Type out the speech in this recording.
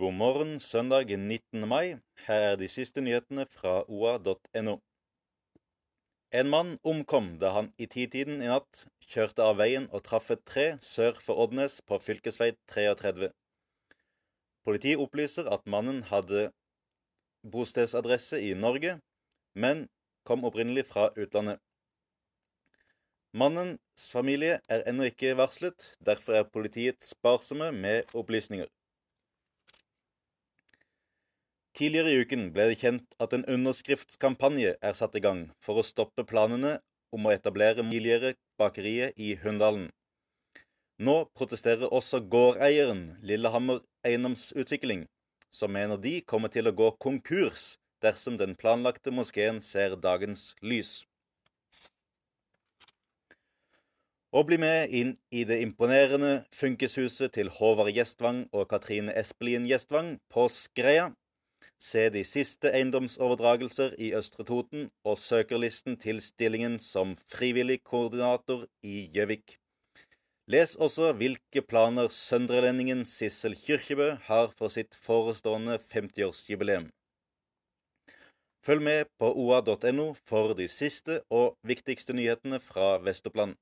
God morgen søndag 19. mai. Her er de siste nyhetene fra oa.no. En mann omkom da han i titiden i natt kjørte av veien og traff et tre sør for Oddnes på fv. 33. Politiet opplyser at mannen hadde bostedsadresse i Norge, men kom opprinnelig fra utlandet. Mannens familie er ennå ikke varslet, derfor er politiet sparsomme med opplysninger. Tidligere i uken ble det kjent at en underskriftskampanje er satt i gang for å stoppe planene om å etablere tidligere bakeriet i Hunndalen. Nå protesterer også gårdeieren Lillehammer Eiendomsutvikling, som mener de kommer til å gå konkurs dersom den planlagte moskeen ser dagens lys. Og bli med inn i det imponerende funkishuset til Håvard Gjestvang og Katrine Espelien Gjestvang på Skreia. Se de siste eiendomsoverdragelser i Østre Toten og søkerlisten til stillingen som frivillig koordinator i Gjøvik. Les også hvilke planer søndrelendingen Sissel Kyrkjebø har for sitt forestående 50-årsjubileum. Følg med på oa.no for de siste og viktigste nyhetene fra Vestoppland.